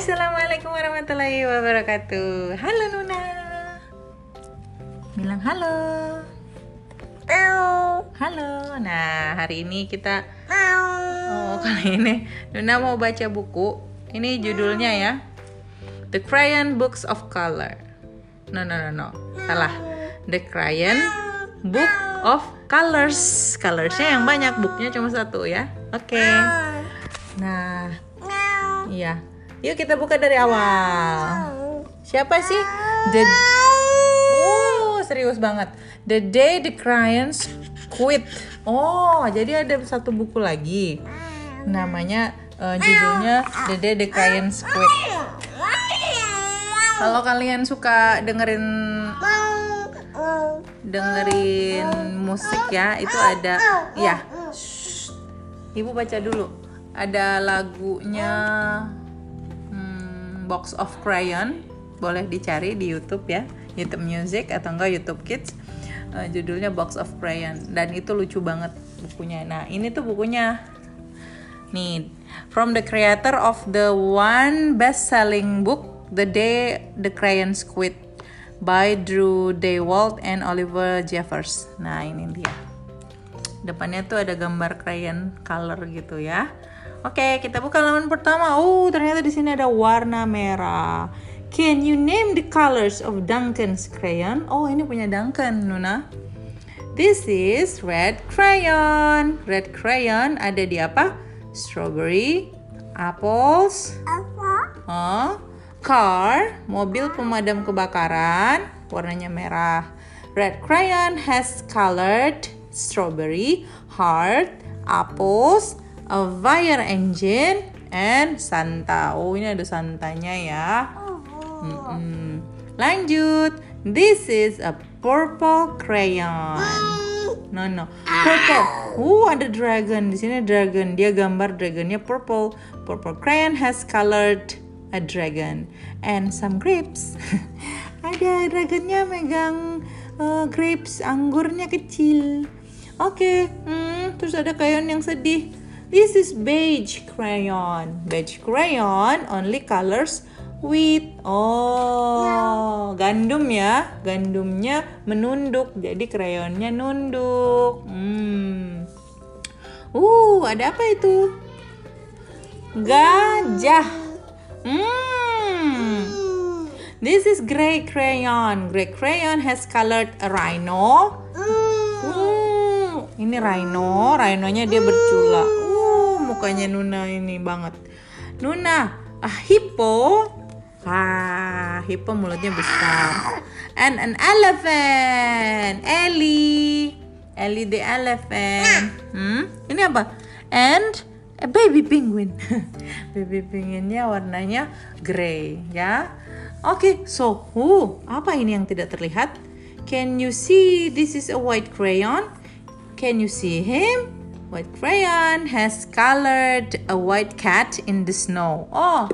Assalamualaikum warahmatullahi wabarakatuh. Halo Nuna. Bilang halo. Halo. Nah, hari ini kita Oh, kali ini Nuna mau baca buku. Ini judulnya ya. The Crayon Books of Color. No, no, no, no. Salah. The Crayon Book of Colors. Colorsnya yang banyak, booknya cuma satu ya. Oke. Nah, iya. Yuk kita buka dari awal. Siapa sih? The Oh, serius banget. The Day the Crayons Quit. Oh, jadi ada satu buku lagi. Namanya eh, judulnya The Day the Crayons Quit. Kalau kalian suka dengerin dengerin musik ya, itu ada ya. Shh. Ibu baca dulu. Ada lagunya Box of Crayon. Boleh dicari di YouTube ya. YouTube Music atau enggak YouTube Kids. Eh, judulnya Box of Crayon dan itu lucu banget bukunya. Nah, ini tuh bukunya. Nih, from the creator of the one best-selling book The Day the Crayons Quit by Drew Daywalt and Oliver Jeffers. Nah, ini dia. Depannya tuh ada gambar crayon color gitu ya. Oke, kita buka halaman pertama. Oh, ternyata di sini ada warna merah. Can you name the colors of Duncan's crayon? Oh, ini punya Duncan, Nuna. This is red crayon. Red crayon ada di apa? Strawberry, apples, oh, car, mobil pemadam kebakaran, warnanya merah. Red crayon has colored strawberry, heart, apples, a fire engine, and Santa. Oh, ini ada Santanya ya. Mm-mm. Lanjut. This is a purple crayon. No no. Purple. Uh, ada dragon. Di sini dragon. Dia gambar dragonnya purple. Purple crayon has colored a dragon and some grapes. ada dragonnya megang uh, grapes, anggurnya kecil. Oke, hmm, terus ada crayon yang sedih. This is beige crayon. Beige crayon only colors wheat. Oh, gandum ya. Gandumnya menunduk, jadi krayonnya nunduk. Hmm. Uh, ada apa itu? Gajah. Hmm. This is gray crayon. Gray crayon has colored a rhino. Hmm. Ini rhino. Rhinonya dia bercula. Mukanya Nuna ini banget. Nuna, a hippo. Ah, hippo mulutnya besar. And an elephant. Ellie. Ellie the elephant. Hmm? Ini apa? And a baby penguin. baby penguinnya warnanya gray, ya. Oke, so who? Apa ini yang tidak terlihat? Can you see this is a white crayon? Can you see him? White crayon has colored a white cat in the snow. Oh,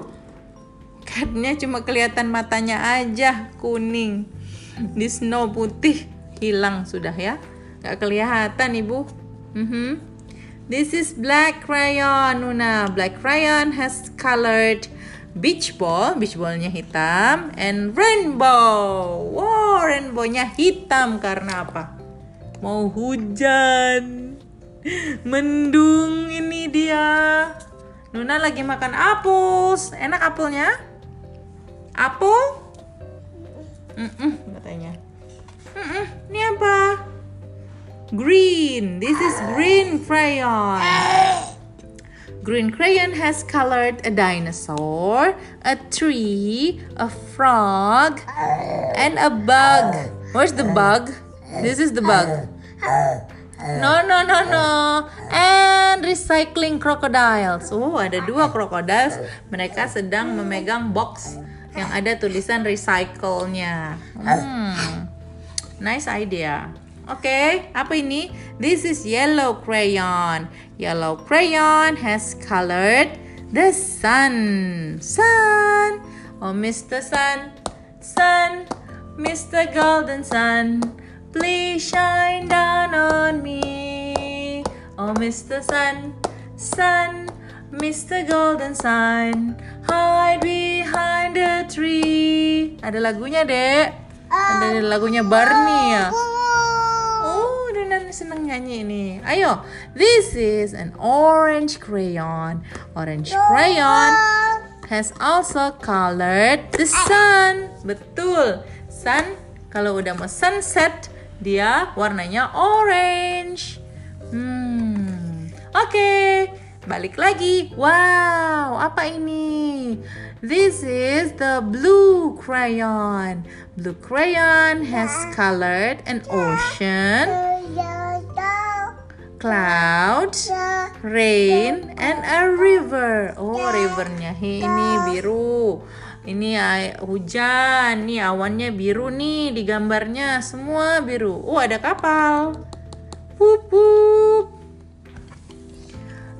catnya cuma kelihatan matanya aja kuning. Di snow putih hilang sudah ya. Gak kelihatan ibu. Mhm. This is black crayon, Nuna. Black crayon has colored beach ball, beach ballnya hitam, and rainbow. Wow, rainbownya hitam karena apa? Mau hujan. Mendung ini dia. Nuna lagi makan apples. Enak apelnya? Apel? Mm-mm, katanya. Mm-mm, ini apa? Green. This is green crayon. Green crayon has colored a dinosaur, a tree, a frog, and a bug. Where's the bug? This is the bug. No, no, no, no. And recycling crocodiles. Oh, ada dua crocodiles. Mereka sedang memegang box yang ada tulisan recycle-nya. Hmm. Nice idea. Oke, okay, apa ini? This is yellow crayon. Yellow crayon has colored the sun. Sun. Oh, Mr. Sun. Sun. Mr. Golden Sun. Please shine down Mr. Sun. Sun. Mr. Golden Sun, hide behind the tree. Ada lagunya, Dek. Ada lagunya Barney ya. Oh, Dunan seneng nyanyi ini. Ayo, this is an orange crayon. Orange crayon has also colored the sun. Betul. Sun kalau udah mau sunset dia warnanya orange. Hmm. Oke, balik lagi. Wow, apa ini? This is the blue crayon. Blue crayon has colored an ocean, cloud, rain, and a river. Oh, rivernya ini biru. Ini hujan, nih awannya biru nih di gambarnya semua biru. Oh, ada kapal. Pup, pup.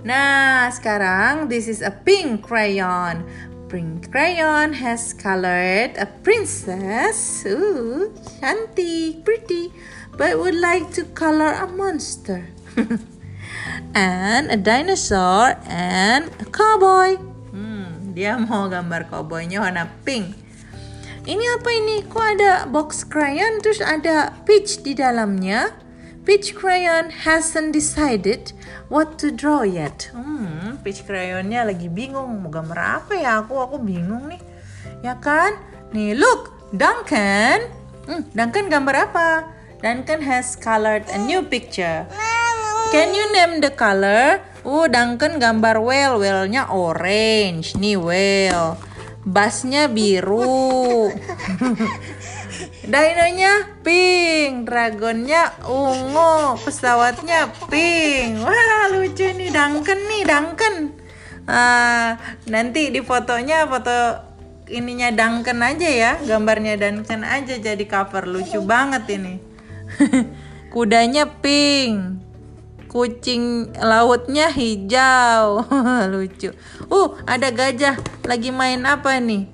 Nah, sekarang this is a pink crayon. Pink crayon has colored a princess. Ooh, cantik, pretty, but would like to color a monster. and a dinosaur and a cowboy. Hmm, dia mau gambar cowboynya warna pink. Ini apa ini? Kok ada box crayon terus ada peach di dalamnya? Peach crayon hasn't decided what to draw yet. Hmm, peach crayonnya lagi bingung mau gambar apa ya? Aku aku bingung nih. Ya kan? Nih, look, Duncan. Hmm, Duncan gambar apa? Duncan has colored a new picture. Can you name the color? Oh, Duncan gambar whale. Whale-nya orange. Nih whale. Bassnya biru. Dinonya pink, dragonnya ungu, pesawatnya pink. Wah lucu nih Duncan nih Duncan. Uh, nanti di fotonya foto ininya Duncan aja ya, gambarnya Duncan aja jadi cover lucu banget ini. Kudanya pink kucing lautnya hijau lucu uh ada gajah lagi main apa nih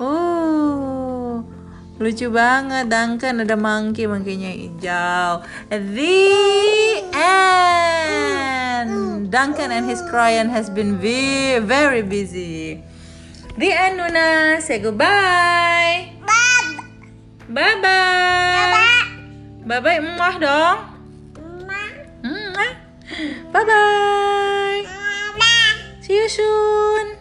uh lucu banget Duncan. Ada monkey monkeynya hijau. The end. Duncan and his crayon has been very busy. The end Nuna. Say goodbye. Bye bye bye bye emak dong Bye bye. See you soon.